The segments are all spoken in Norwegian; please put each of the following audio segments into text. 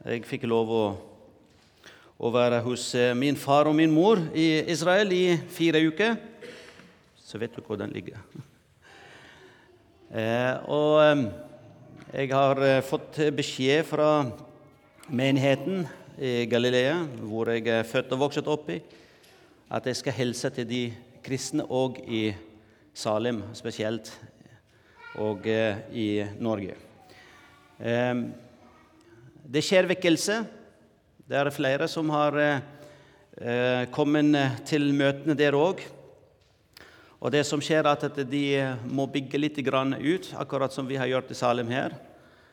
Jeg fikk lov å, å være hos eh, min far og min mor i Israel i fire uker. Så vet du hvor den ligger. Eh, og eh, jeg har fått beskjed fra menigheten i Galilea, hvor jeg er født og vokst opp i, at jeg skal hilse til de kristne òg i Salem spesielt, og i Norge. Eh, det skjer vekkelse. Det er flere som har eh, kommet til møtene der òg. Og det som skjer, er at de må bygge litt ut, akkurat som vi har gjort i Salem her.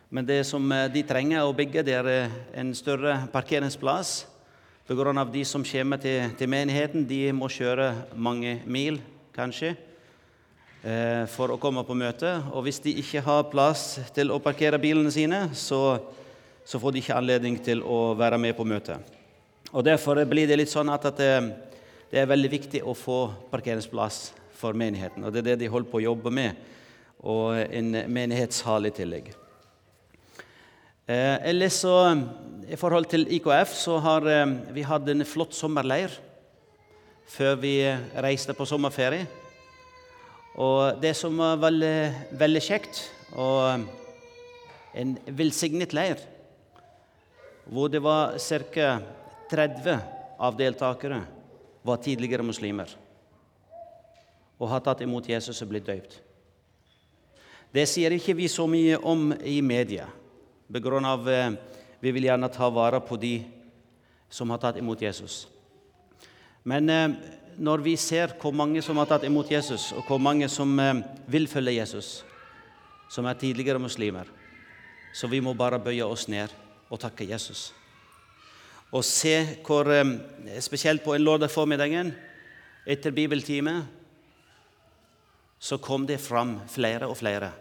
Men det som de trenger å bygge, det er en større parkeringsplass. Pga. de som kommer til, til, menigheten, de må kjøre mange mil, kanskje, eh, for å komme på møte. Og hvis de ikke har plass til å parkere bilene sine, så så får de ikke anledning til å være med på møtet. Og Derfor blir det litt sånn at, det, det er veldig viktig å få parkeringsplass for menigheten. Og Det er det de holder på å jobbe med, og en menighetshall i tillegg. Eh, ellers så, I forhold til IKF så har eh, vi hatt en flott sommerleir før vi reiste på sommerferie. Og det som var veldig, veldig kjekt og en velsignet leir, hvor det var ca. 30 av deltakere var tidligere muslimer og har tatt imot Jesus og blitt døypt. Det sier ikke vi så mye om i media, av eh, vi vil gjerne ta vare på de som har tatt imot Jesus. Men eh, når vi ser hvor mange som har tatt imot Jesus, og hvor mange som eh, vil følge Jesus, som er tidligere muslimer, så vi må bare bøye oss ned og takke Jesus. Og se hvor Spesielt på en lørdag formiddagen etter bibeltime så kom det fram flere og flere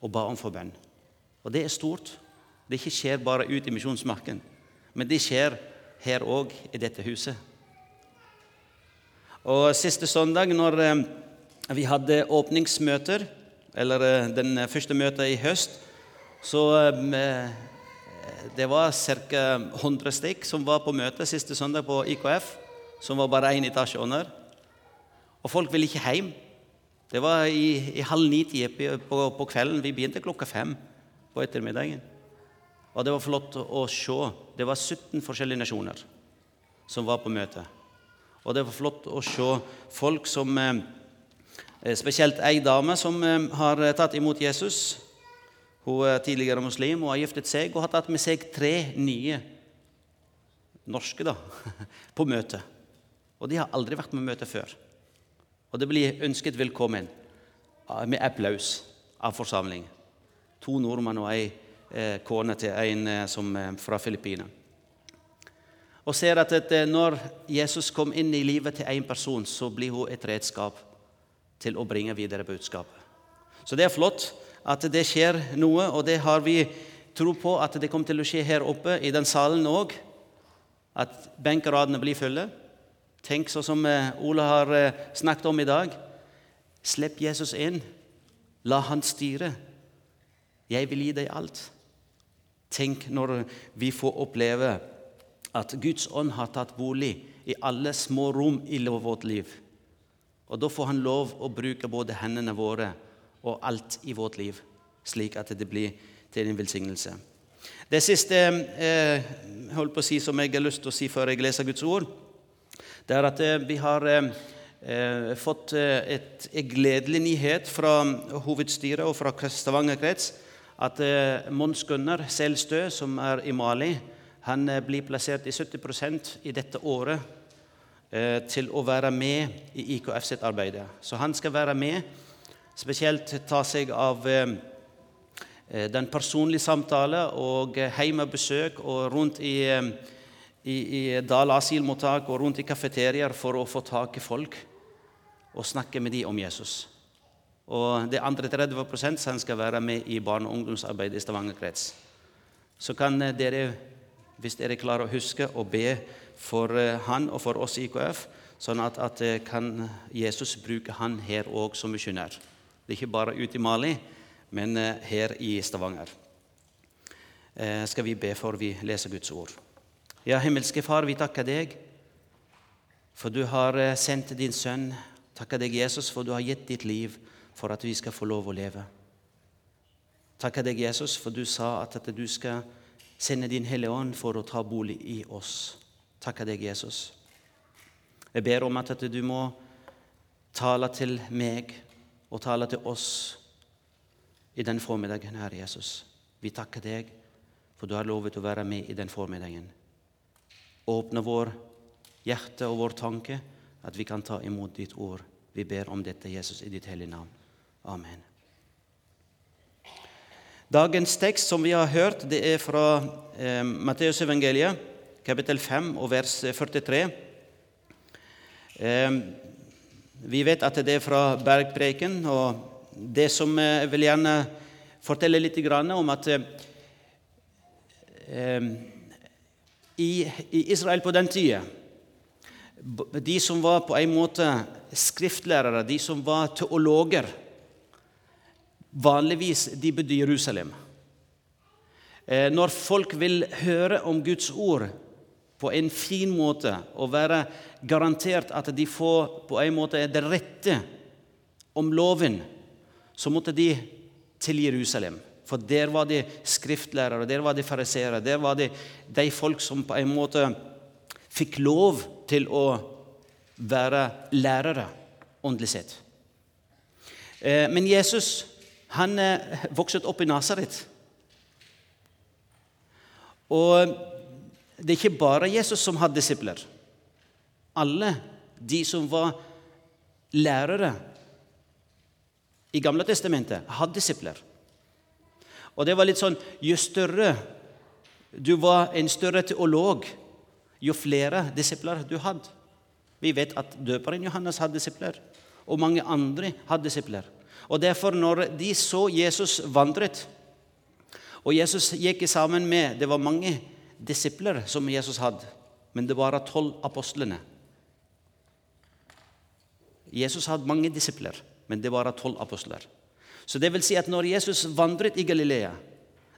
og ba om forbønn. Og det er stort. Det ikke skjer bare ut i misjonsmarken, men det skjer her òg, i dette huset. Og Siste søndag, når vi hadde åpningsmøter, eller eh, den første møtet i høst, så det var ca. 100 stykk som var på møte siste søndag på IKF, som var bare én etasje under. Og folk ville ikke hjem. Det var i, i halv ni-tida på, på, kvelden. Vi begynte klokka fem på ettermiddagen. Og det var flott å se. Det var 17 forskjellige nasjoner som var på møte. Og det var flott å se folk som eh, Spesielt ei dame som eh, har tatt imot Jesus hun er tidligere muslim og har giftet seg og har tatt med seg tre nye norske da, på møte. Og de har aldri vært med møte før. Og det blir ønsket velkommen med applaus av forsamlingen. To nordmenn og ei eh, kone til en eh, som er fra Filippinene. Og ser at at når Jesus kom inn i livet til én person, så blir hun et redskap til å bringe videre budskapet. Så det er flott at det skjer noe, og det har vi tro på at det kommer til å skje her oppe i den salen òg. At benkeradene blir fulle. Tenk sånn som Ole Ola har eh, snakket om i dag. Slipp Jesus inn. La han styre. Jeg vil gi deg alt. Tenk når vi får oppleve at Guds ånd har tatt bolig i alle små rom i vårt liv. Og Da får han lov å bruke både hendene våre og alt i vårt liv, slik at det blir til en velsignelse. Det siste eh, holdt på å si, som jeg har lyst til å si før jeg leser Guds ord, det er at eh, vi har eh, eh fått eh, et, en gledelig nyhet fra hovedstyret og fra Stavanger krets at eh, Mons Gunnar Selstø, som er i Mali, han blir plassert i 70% i dette året til å være med i IKF sitt arbeid. Så han skal være med spesielt ta seg av eh, eh, den personlige samtale og hjemmebesøk og rundt i, eh, i, i Dal asylmottak og rundt i kafeterier for å få tak i folk og snakke med dem om Jesus. Og det andre 30 som skal være med i barne- og ungdomsarbeidet i Stavanger krets. Så kan dere, hvis dere klarer å huske, å be for han og for oss i IKF, sånn at, at kan Jesus bruke han her òg som misjonær. Det er ikke bare ute i Mali, men eh, her i Stavanger. eh, skal vi be for vi leser Guds ord. Ja, himmelske Far, vi takker deg for du har eh, sendt din sønn. Takker deg, Jesus, for du har gitt ditt liv for at vi skal få lov å leve. Takker deg, Jesus, for du sa at, du skal sende din Hellige Ånd for å ta bolig i oss. Takker deg, Jesus. Jeg ber om at du må tale til meg og tale til oss i den formiddagen, Herre Jesus. Vi takker deg, for du har lovet å være med i den formiddagen. Åpne vår hjerte og vår tanke, at vi kan ta imot ditt ord. Vi ber om dette, Jesus, i ditt hellige navn. Amen. Dagens tekst som vi har hørt, det er fra eh, Matteusevangeliet, kapittel 5 og vers 43. Eh, vi vet at det er fra bergpreken, og det som eh, jeg vil gjerne fortelle litt om at eh, eh, i, Israel på den tida de som var på en måte skriftlærere, de som var teologer Vanligvis de bodde i Jerusalem. Når folk vil høre om Guds ord på en fin måte og være garantert at de får på en måte det rette om loven, så måtte de til Jerusalem. For der var de skriftlærere, der var de fariseere, der var det de folk som på en måte fikk lov til å være lærere åndelig sett. Eh, men Jesus han eh, vokste opp i Nasaret. Og det er ikke bare Jesus som hadde disipler. Alle de som var lærere i Gamle testamentet, hadde disipler. Og det var litt sånn Jo større du var en større teolog, jo flere disipler du hadde. Vi vet at døperen Johannes hadde disipler, og mange andre hadde disipler. Og Derfor, når de så Jesus vandret, og Jesus gikk sammen med Det var mange disipler som Jesus hadde, men det var tolv apostlene. Jesus hadde mange disipler, men det var tolv apostler. Så det vil si at når Jesus vandret i Galilea,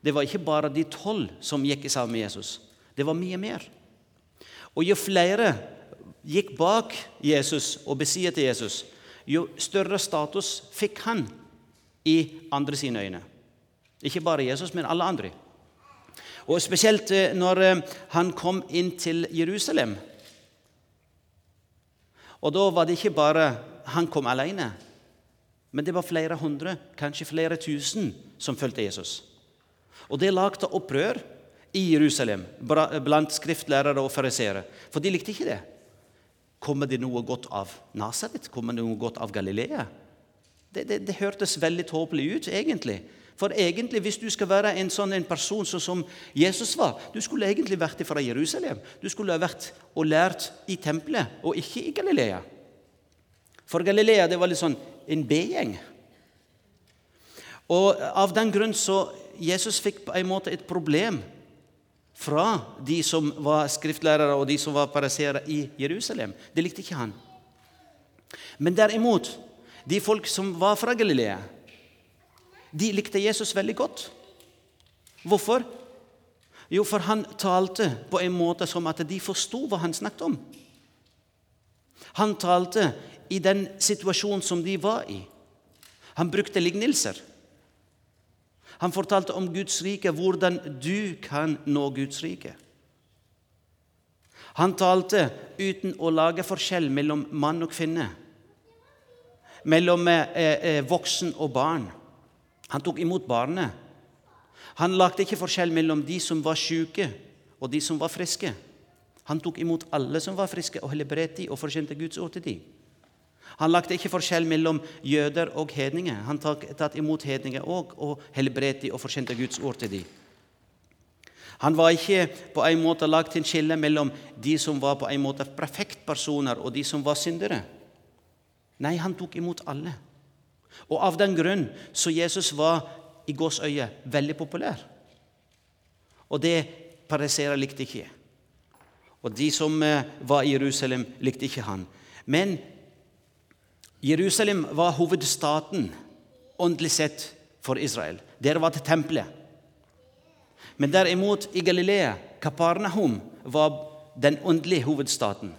det var ikke bare de tolv som gikk sammen med Jesus. Det var mye mer. Og jo flere gikk bak Jesus og besiet til Jesus, jo større status fikk han i andre sine øyne. Ikke bare Jesus, men alle andre. Og Spesielt eh, når eh, han kom inn til Jerusalem. Og Da var det ikke bare han kom alene, men det var flere hundre, kanskje flere tusen, som fulgte Jesus. Og Det lagde opprør i Jerusalem blant skriftlærere og fariseere, for de likte ikke det. Kommer det noe godt av Nasaret? Kommer det noe godt av Galilea? Det, det, det hørtes veldig tåpelig ut, egentlig. For egentlig, hvis du skal være en sånn en person så som Jesus var Du skulle egentlig vært fra Jerusalem. Du skulle ha vært og lært i tempelet, og ikke i Galilea. For Galilea det var litt sånn en B-gjeng. Og Av den grunn så Jesus fikk på en måte et problem fra de som var skriftlærere og de som var pariserere i Jerusalem. Det likte ikke han. Men derimot, de folk som var fra Galilea, de likte Jesus veldig godt. Hvorfor? Jo, for han talte på en måte som at de forsto hva han snakket om. Han talte i den situasjonen som de var i. Han brukte lignelser. Han fortalte om Guds rike, hvordan du kan nå Guds rike. Han talte uten å lage forskjell mellom mann og kvinne, mellom eh, eh, voksen og barn. Han tok imot barnet. Han lagde ikke forskjell mellom de som var syke, og de som var friske. Han tok imot alle som var friske, og helbredet dem og forkjente Guds ord til dem. Han lagde ikke forskjell mellom jøder og hedninger. Han tatt imot hedninger òg og helbredet dem og forkjente Guds ord til dem. Han var ikke på en måte lagt en skille mellom de som var på en måte perfektpersoner, og de som var syndere. Nei, han tok imot alle. Og av den grunn så Jesus var i gåsøyet veldig populær. Og det pariserer likte ikke. Og de som eh, var i Jerusalem, likte ikke han. Men Jerusalem var hovedstaten åndelig sett for Israel. Der var det tempelet. Men derimot i Galilea, Kaparnahum, var den åndelige hovedstaten.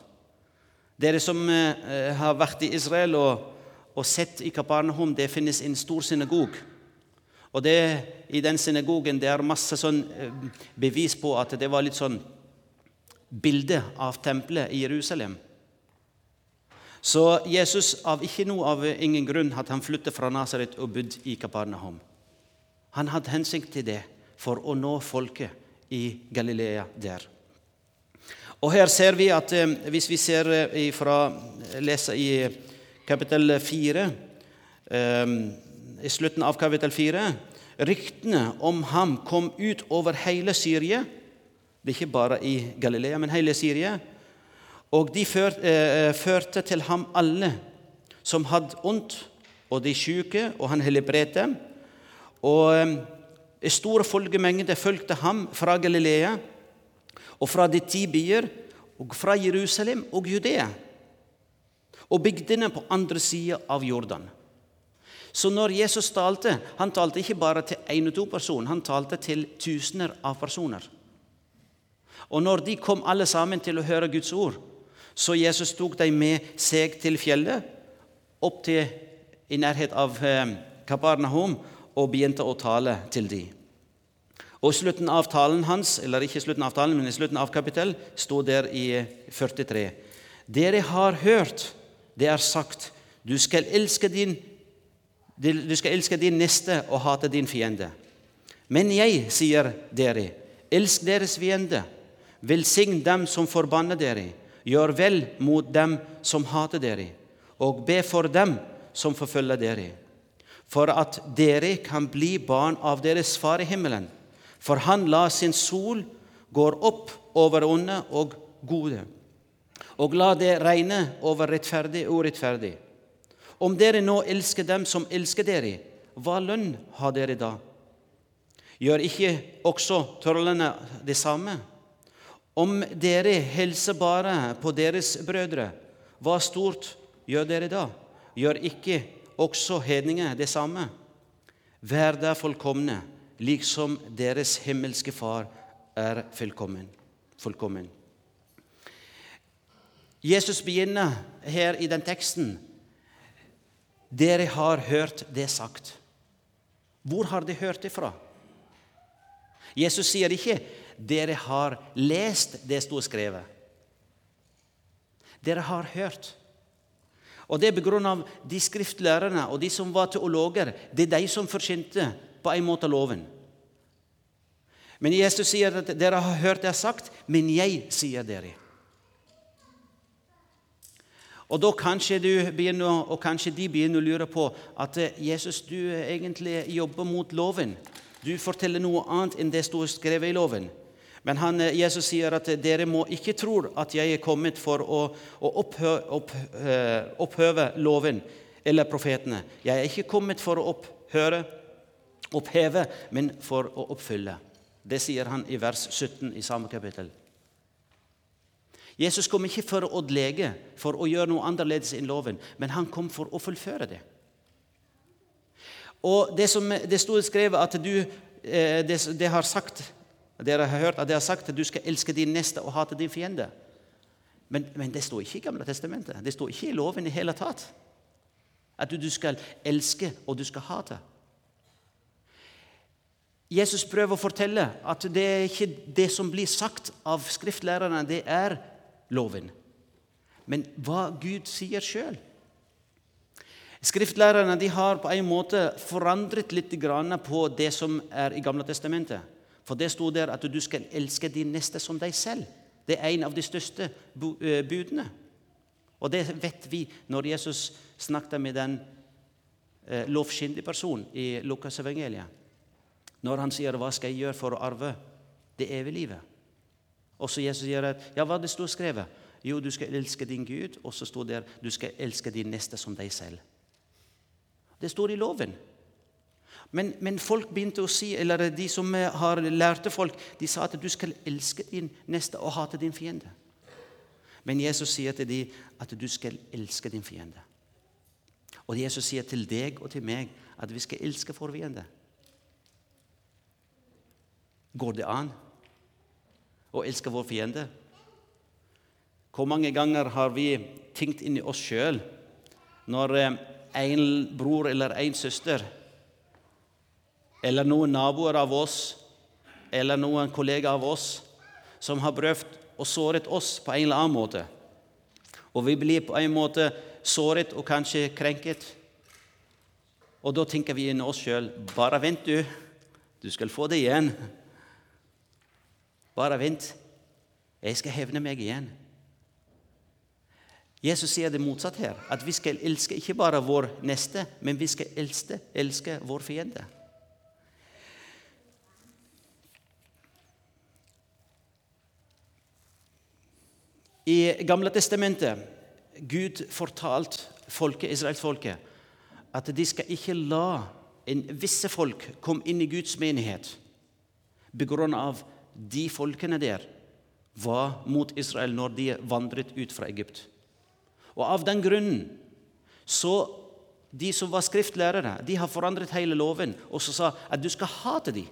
Dere som eh, har vært i Israel og, og sett i Kapernaum det finnes en stor synagog. Og det, I den synagogen det er masse sånn eh, bevis på at det var litt sånn bilde av tempelet i Jerusalem. Så Jesus av ikke noe av ingen grunn at han flyttet fra Nasaret og bodde i Kapernaum. Han hadde hensikt til det for å nå folket i Galilea der. Og her ser vi at eh, Hvis vi ser eh, fra, leser i kapittel 4 eh, I slutten av kapittel 4 Ryktene om ham kom ut over hele Syria. Det er ikke bare i Galilea, men hele Syria. Og de eh, førte til ham alle som hadde ondt, og de syke, og han helbredet dem. Og eh, stor folkemengde fulgte ham fra Galilea og fra de ti byer, og fra Jerusalem og Judea, og bygdene på andre sida av Jordan. Så når Jesus talte, han talte ikke bare til én og to personer, han talte til tusener av personer. Og når de kom alle sammen til å høre Guds ord, så Jesus tok dem med seg til fjellet, opp til i nærhet av eh, Kaparnahum, og begynte å tale til dem. Og slutten av talen hans, eller ikke slutten av talen, men i slutten av kapittel, sto der i 43.: Dere har hørt det er sagt, du skal elske din, du skal elske din neste og hate din fiende. Men jeg sier dere, elsk deres fiende, velsign dem som forbanner dere, gjør vel mot dem som hater dere, og be for dem som forfølger dere, for at dere kan bli barn av deres Far i himmelen. For han lar sin sol gå opp over onde og gode, og la det regne over rettferdig og urettferdig. Om dere nå elsker dem som elsker dere, hva lønn har dere da? Gjør ikke også trollene det samme? Om dere hilser bare på deres brødre, hva stort gjør dere da? Gjør ikke også hedninger det samme? Vær der fullkomne, liksom deres himmelske Far er fullkommen. Jesus begynner her i den teksten Dere har hørt det sagt. Hvor har de hørt det fra? Jesus sier ikke 'dere har lest det sto skrevet'. Dere har hørt. Og Det er pga. de skriftlærerne og de som var teologer. Det er de som forkynte på en måte loven. Men Jesus sier at dere har hørt det sagt, men jeg sier dere. Og da kanskje begynner, og kanskje de begynner å lure på at eh, Jesus, du egentlig jobber mot loven. Du forteller noe annet enn det står skrevet i loven. Men han, eh, Jesus sier at dere må ikke tro at jeg er kommet for å, å opphø, opp, eh, opphøve loven eller profetene. Jeg er ikke kommet for å opphøre, oppheve, men for å oppfylle. Det sier han i vers 17 i samme kapittel. Jesus kom ikke for å lege, for å gjøre noe annerledes enn loven, men han kom for å fullføre det. Og Det som det stod skrevet at du, eh, det, det har sagt, Dere har hørt at det har sagt at du skal elske din neste og hate din fiende. Men, men det står ikke i Gamle testamentet. Det står ikke i loven i hele tatt. At du, du skal elske og du skal hate. Jesus prøver å fortelle at det er ikke det som blir sagt av skriftlærerne, det er loven. Men hva Gud sier sjøl. Skriftlærerne de har på en måte forandret litt på det som er i Gamle testamentet. For det sto der at du skal elske din neste som deg selv. Det er en av de største eh, budene. Og det vet vi når Jesus snakket med den eh, lovkyndige personen i Lukas evangeliet når han sier 'Hva skal jeg gjøre for å arve det evige livet?' Og så Jesus sier at, ja, hva det står skrevet? Jo, du skal elske din Gud, og så står det du skal elske din neste som deg selv. Det står i loven. Men, men, folk begynte å si, eller de som har lærte folk, de sa at du skal elske din neste og hate din fiende. Men Jesus sier til dem at du skal elske din fiende. Og Jesus sier til deg og til meg at vi skal elske vår fiende. Går det an å elske vår fiende? Hvor mange ganger har vi tenkt inni oss sjøl når eh, en bror eller en søster eller noen naboer av oss eller noen kollegaer av oss som har prøvd og såret oss på en eller annen måte. Og vi blir på en måte såret og kanskje krenket. Og da tenker vi inni oss sjøl bare vent, du. Du skal få det igjen. Bare vent. Jeg skal hevne meg igjen. Jesus sier det motsatt her, at vi skal elske ikke bare vår neste, men vi skal elske, elske vår fiende. I Gamle testamentet Gud fortalt folket, israelsfolket at de skal ikke la en visse folk komme inn i Guds menighet på grunn av de folkene der var mot Israel når de vandret ut fra Egypt. Og Av den grunnen så de som var skriftlærere, de har forandret hele loven og så sa at du skal hate dem.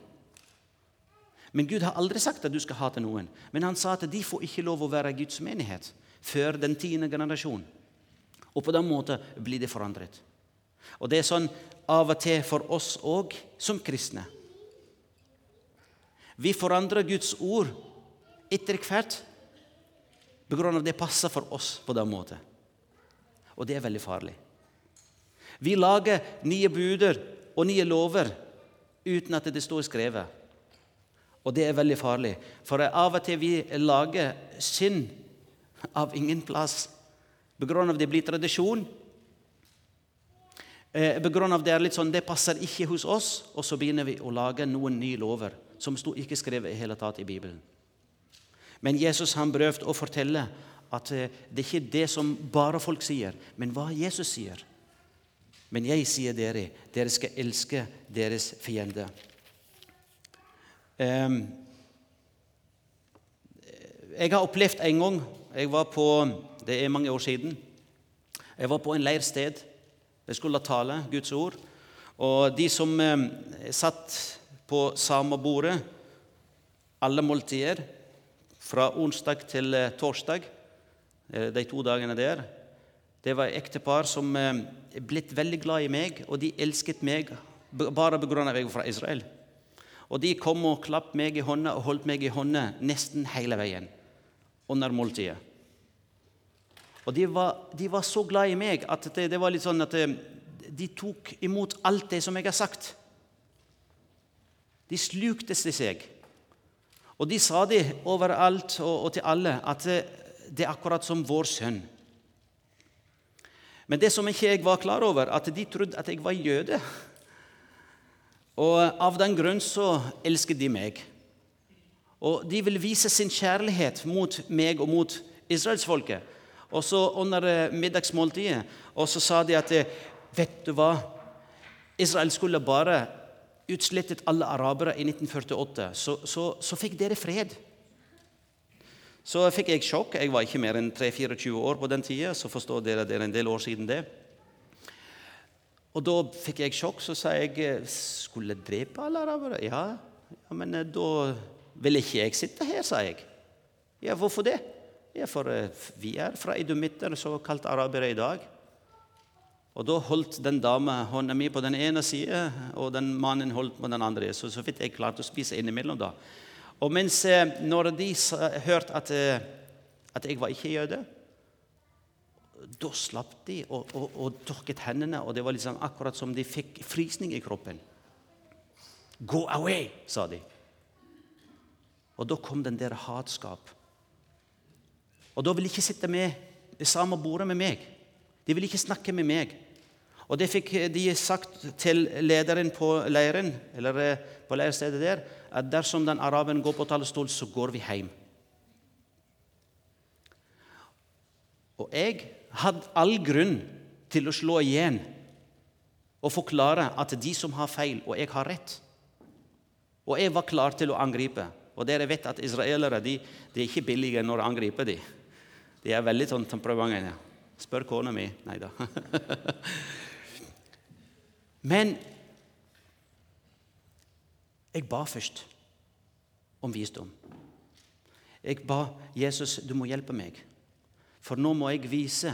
Men Gud har aldri sagt at du skal hate noen. Men han sa at de får ikke lov å være Guds menighet før den tiende generasjon. Og på den måten blir det forandret. Og det er sånn av og til for oss òg som kristne. Vi forandrer Guds ord etter hvert pga. det passer for oss på den måten. Og det er veldig farlig. Vi lager nye buder og nye lover uten at det står skrevet. Og det er veldig farlig, for av og til vi lager synd av ingen plass. Begrunnet av det blir tradisjon. På Begrunnet av det er litt sånn, det passer ikke hos oss, og så begynner vi å lage noen nye lover som sto ikke skrevet i hele tatt i Bibelen. Men Jesus han prøvde å fortelle at det det er ikke det som bare folk sier, men hva Jesus sier. Men jeg sier dere, dere skal elske deres fiende. Ehm, jeg har opplevd en gang jeg var på, Det er mange år siden. Jeg var på en leirsted. Jeg skulle tale Guds ord. Og de som eh, satt på samme bordet, alle måltider, fra onsdag til eh, torsdag, eh, de to dagene der, det var ektepar som er eh, blitt veldig glad i meg, og de elsket meg bare pga. at jeg var fra Israel. Og de kom og klappet meg i hånda og holdt meg i hånda nesten hele veien under måltidet. Og de var, de var, så glad i meg at det, det, var litt sånn at de tok imot alt det som jeg har sagt. De slukte seg. Og de sa det overalt og, til alle at det, det er akkurat som vår sønn. Men det som ikke jeg var klar over, at de trodde at jeg var jøde. Og Av den grunn så elsker de meg. Og De vil vise sin kjærlighet mot meg og mot israelsfolket. Og så Under eh, middagsmåltidet og så sa de at eh, vet du hva? Israel skulle bare utslettet alle arabere i 1948. Så, så, så fikk dere fred. Så fikk jeg sjokk. Jeg var ikke mer enn 3-24 år på den tida, så forstår dere det er en del år siden det. Og da fikk jeg sjokk. Så sa jeg skulle jeg drepe alle arabere. Ja, ja men eh, da vil ikke jeg sitte her, sa jeg. Ja, hvorfor det? Ja, for eh, vi er fra idumitter, såkalt arabere i dag. Og Da holdt den dama hånda mi på den ene sida, og den mannen holdt på den andre. Så, så vidt jeg klarte å spise innimellom. da. Og mens eh, når de hørte at, at jeg var ikke jøde, da slapp de og, og, og tørket hendene, og det var liksom akkurat som de fikk frysning i kroppen. Go away, sa de. Og da kom den der hatskap. Og da ville de ikke sitte med det samme bordet med meg. De ville ikke snakke med meg. Og det fikk de sagt til lederen på leiren, eller eh, på leirstedet der, at dersom den araberen går på talerstol, så går vi hjem. Og jeg hadde all grunn til å slå igjen og forklare at de som har feil, og jeg har rett. Og jeg var klar til å angripe. Og dere vet at israelere de, de er ikke billige når de angriper. De De er veldig sånn temperamentet. Spør kona mi. Nei da. Men jeg ba først. om visdom. Jeg ba Jesus du må hjelpe meg, for nå må jeg vise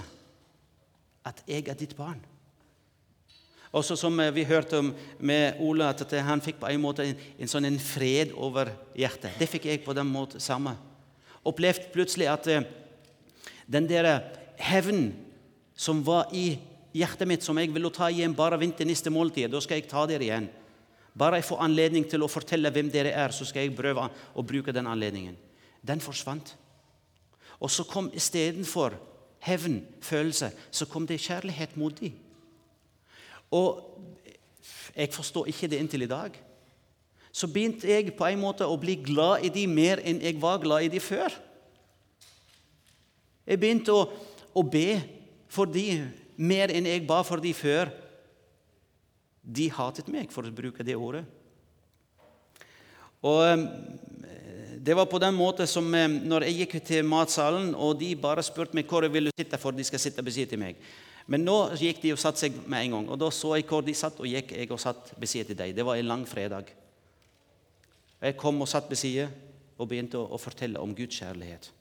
at jeg er ditt barn. Også som vi hørte om med Ola, at han fikk på en måte en, en sånn en fred over hjertet. Det fikk jeg på den måten samme. Opplevde plutselig at eh, den der hevn som var i hjertet mitt, som jeg vil ta igjen bare vent neste måltid, da skal jeg ta dere igjen. Bare jeg får anledning til å fortelle hvem dere er, så skal jeg prøve å bruke den anledningen. Den forsvant. Og så kom istedenfor hevn, følelse, så kom det kjærlighet mot dem. Og jeg forstår ikke det inntil i dag. Så begynte jeg på en måte å bli glad i dem mer enn jeg var glad i dem før. Jeg begynte å, å be for de mer enn jeg ba for dem før. De hatet meg, for å bruke det ordet. Og eh, Det var på den måten som eh, når jeg gikk til matsalen, og de bare spurte meg hvor jeg ville sitte for de skal sitte ved siden av meg. Men nå gikk de og satte seg med en gang. Og Da så jeg hvor de satt, og gikk jeg og satt ved siden av dem. Det var en lang fredag. Jeg kom og satt ved siden og begynte å, fortelle om Guds kjærlighet.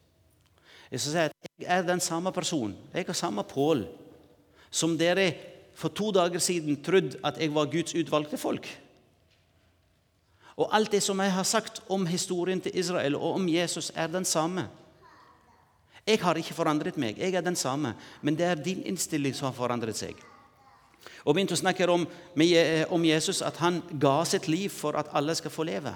Jeg skal si at jeg er den samme personen. Jeg er samme Pål som dere for to dager siden trodde at jeg var Guds utvalgte folk. Og alt det som jeg har sagt om historien til Israel og om Jesus, er den samme. Jeg har ikke forandret meg. Jeg er den samme. Men det er din innstilling som har forandret seg. Og begynte å snakke om, om Jesus, at han ga sitt liv for at alle skal få leve.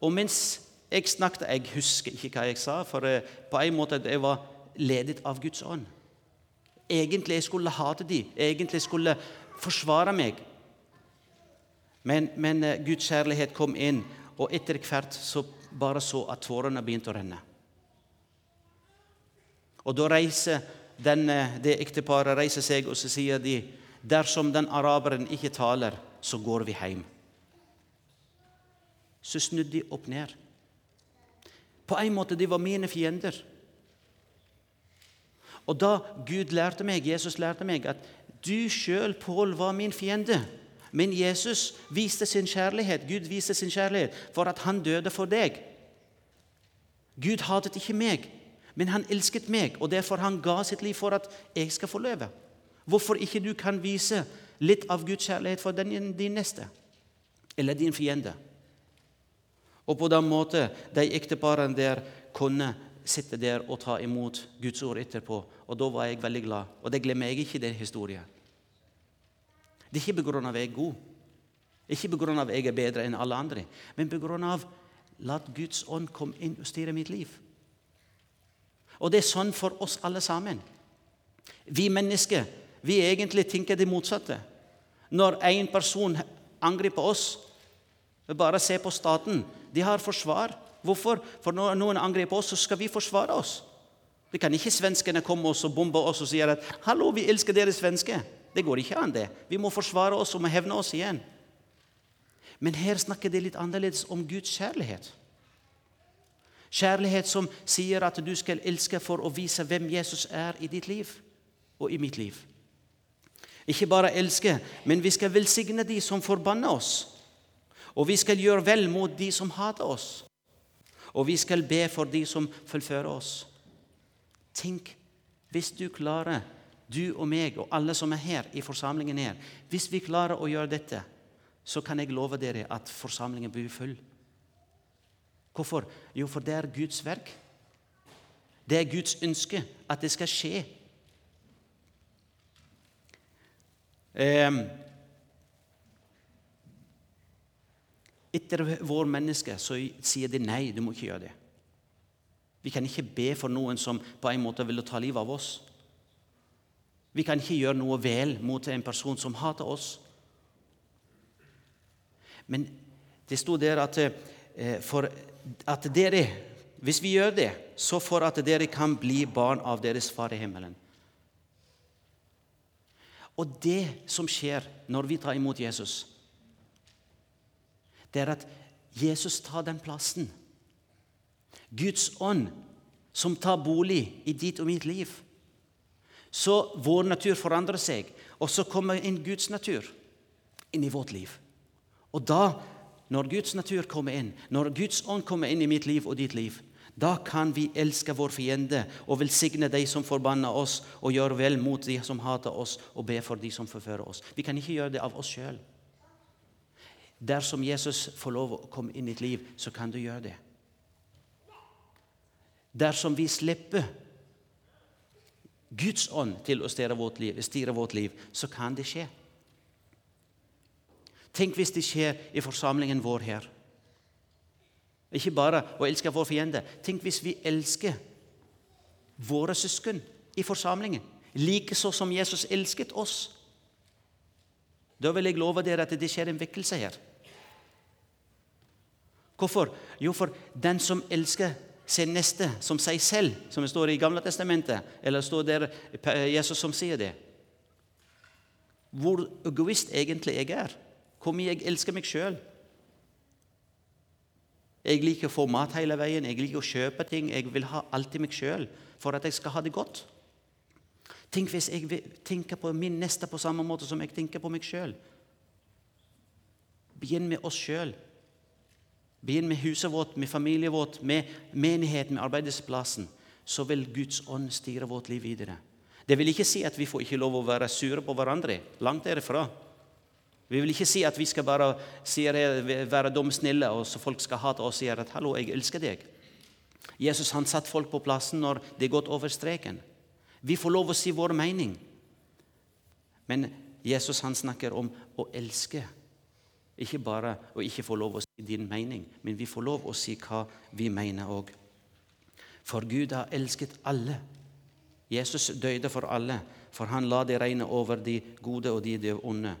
Og mens jeg snakket Jeg husker ikke hva jeg sa, for eh, på en måte jeg var ledet av Guds ånd. Egentlig jeg skulle hate dem, egentlig skulle forsvare meg. Men, men eh, Guds kjærlighet kom inn, og etter hvert så bare så at tårene begynte å renne. Og Da reiser denne, det ekteparet reiser seg, og så sier de dersom den araberen ikke taler, så går vi hjem. Så snudde de opp ned. På en måte de var mine fiender. Og da Gud lærte meg, Jesus lærte meg at du sjøl, Pål, var min fiende. Men Jesus viste sin kjærlighet. Gud viste sin kjærlighet for at han døde for deg. Gud hatet ikke meg, men han elsket meg, og derfor han ga sitt liv for at jeg skal få leve. Hvorfor ikke du kan vise litt av Guds kjærlighet for den, din neste eller din fiende? Og på den måten de ekteparene der kunne sitte der og ta imot Guds ord etterpå. Og da var jeg veldig glad. Og det glemmer jeg ikke den historien. Det er ikke pga. at jeg er god, ikke pga. at jeg er bedre enn alle andre, men pga. la Guds ånd komme inn og styre mitt liv. Og det er sånn for oss alle sammen. Vi mennesker vi egentlig tenker det motsatte. Når en person angriper oss Bare se på staten. De har forsvar. Hvorfor? For når noen angriper oss, så skal vi forsvare oss. Det kan ikke svenskene komme oss og bombe oss og si at 'Hallo, vi elsker dere svenske'. Det går ikke an, det. Vi må forsvare oss og må hevne oss igjen. Men her snakker det litt annerledes om Guds kjærlighet. Kjærlighet som sier at du skal elske for å vise hvem Jesus er i ditt liv og i mitt liv. Ikke bare elske, men vi skal velsigne de som forbanner oss. Og vi skal gjøre vel mot de som hater oss. Og vi skal be for de som fullfører oss. Tenk hvis du klarer, du og meg og alle som er her i forsamlingen her Hvis vi klarer å gjøre dette, så kan jeg love dere at forsamlingen blir full. Hvorfor? Jo, for det er Guds verk. Det er Guds ønske at det skal skje. Etter vår menneske så sier de nei, du må ikke gjøre det. Vi kan ikke be for noen som på en måte vil ta livet av oss. Vi kan ikke gjøre noe vel mot en person som hater oss. Men det sto der at eh, for at dere, hvis vi gjør det, så for at dere kan bli barn av deres far i himmelen. Og det som skjer når vi tar imot Jesus, det er at Jesus tar den plassen. Guds ånd som tar bolig i ditt og mitt liv. Så vår natur forandrer seg, og så kommer inn Guds natur inn i vårt liv. Og da når Guds natur kommer inn, når Guds ånd kommer inn i mitt liv og ditt liv, da kan vi elske vår fiende og velsigne de som forbanner oss, og gjøre vel mot de som hater oss, og be for de som forfører oss. Vi kan ikke gjøre det av oss sjøl. Dersom Jesus får lov å komme inn i ditt liv, så kan du gjøre det. Dersom vi slipper Guds ånd til å styre vårt liv, styre vårt liv så kan det skje. Tenk hvis det skjer i forsamlingen vår her. Ikke bare å elske vår fiende. Tenk hvis vi elsker våre søsken i forsamlingen, likeså som Jesus elsket oss. Da vil jeg love dere at det skjer en vekkelse her. Hvorfor? Jo, for den som elsker sin neste som seg selv, som det står i Gamle testamentet, eller står der Jesus som sier det Hvor egoist egentlig jeg er. Hvor mye jeg elsker meg sjøl. Jeg liker å få mat hele veien, jeg liker å kjøpe ting. Jeg vil ha alltid meg sjøl for at jeg skal ha det godt. Tenk hvis jeg tenker på min neste på samme måte som jeg tenker på meg sjøl. Begynn med oss sjøl. Begynn med huset vårt, med familien vårt, med menigheten, med arbeidsplassen. Så vil Guds ånd styre vårt liv videre. Det vil ikke si at vi får ikke lov å være sure på hverandre. Langt derifra. Vi vil ikke si at vi skal bare være dumsnille, og så folk skal hate oss og si at 'hallo, jeg elsker deg'. Jesus han satt folk på plassen når det er gått over streken. Vi får lov å si vår mening. Men Jesus han snakker om å elske. Ikke bare å ikke få lov å si din mening, men vi får lov å si hva vi mener òg. For Gud har elsket alle. Jesus døde for alle, for han la det regne over de gode og de onde.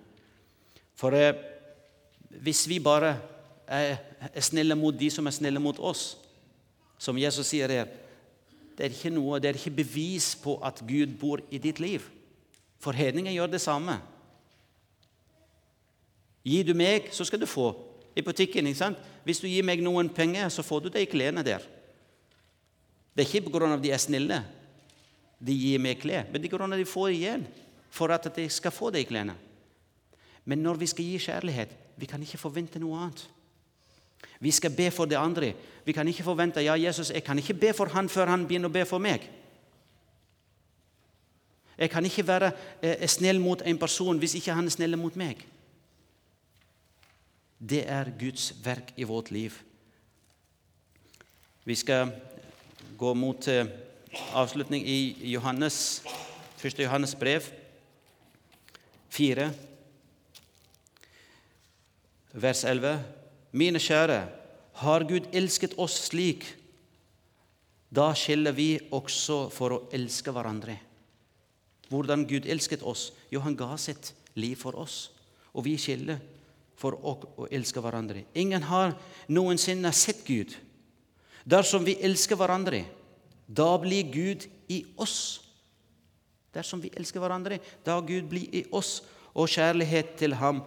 For eh, hvis vi bare er, er snille mot de som er snille mot oss, som Jesus sier her, det er ikke noe, det er ikke bevis på at Gud bor i ditt liv. For hedninger gjør det samme. Gir du meg, så skal du få. I butikken, ikke sant? Hvis du gir meg noen penger, så får du de klærne der. Det er ikke pga. at de er snille de gir meg klær, men det er pga. de får igjen for at de skal få de klærne. Men når vi skal gi kjærlighet, vi kan ikke forvente noe annet. Vi skal be for det andre. Vi kan ikke forvente ja, Jesus, jeg kan ikke be for han før han begynner å be for meg. Jeg kan ikke være eh, snill mot en person hvis ikke han er snill mot meg. Det er Guds verk i vårt liv. Vi skal gå mot eh, avslutning i Johannes, 1. Johannes brev 4 vers 11. Mine kjære, har Gud elsket oss slik, da skiller vi også for å elske hverandre. Hvordan Gud elsket oss? Jo, han ga sitt liv for oss, og vi skjelder for å elske hverandre. Ingen har noensinne sett Gud. Dersom vi elsker hverandre, da blir Gud i oss. Dersom vi elsker hverandre, da Gud blir i oss, og kjærlighet til ham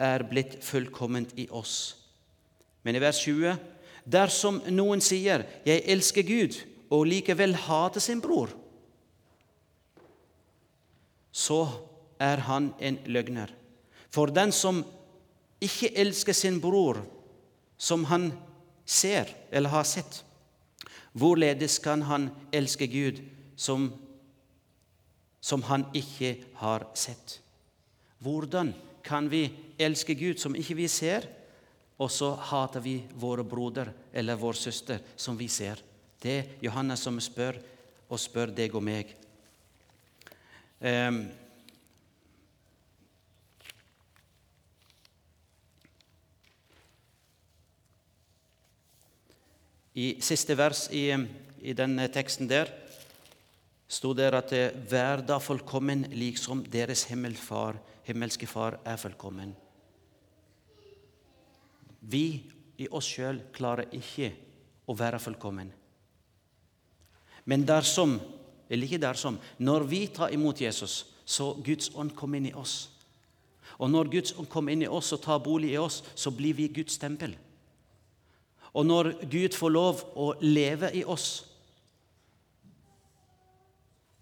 er blitt fullkomment i oss. Men i vers 20.: Dersom noen sier 'Jeg elsker Gud', og likevel hater sin bror, så er han en løgner. For den som ikke elsker sin bror som han ser eller har sett, hvorledes kan han elske Gud som, som han ikke har sett? Hvordan kan vi elske Gud som ikke vi ser, og så hater vi våre broder eller vår søster som vi ser. Det er Johannes som spør, og spør deg og meg. Um, I siste vers i, i denne teksten der sto det at 'vær da fullkommen liksom deres himmelfar, himmelske Far er fullkommen'. Vi i oss sjøl klarer ikke å være fullkommen. Men dersom, eller ikke dersom, når vi tar imot Jesus, så Guds ånd kommer inn i oss. Og når Guds ånd kommer inn i oss og tar bolig i oss, så blir vi Guds tempel. Og når Gud får lov å leve i oss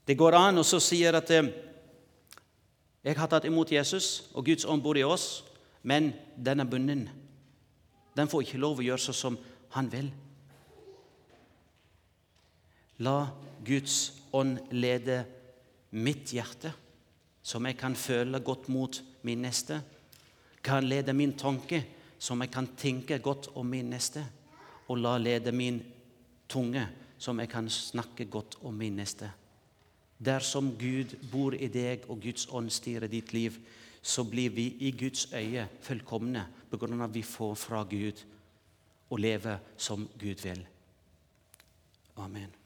Det går an å si at eh, jeg har tatt imot Jesus, og Guds ånd bor i oss, men den er bunden. Den får ikke lov å gjøre sånn som han vil. La Guds ånd lede mitt hjerte, som jeg kan føle godt mot min neste. Kan lede min tanke, som jeg kan tenke godt om min neste. Og la lede min tunge, som jeg kan snakke godt om min neste. Dersom Gud bor i deg og Guds ånd styrer ditt liv, så blir vi i Guds øye fullkomne av at vi får fra Gud og lever som Gud vil. Amen.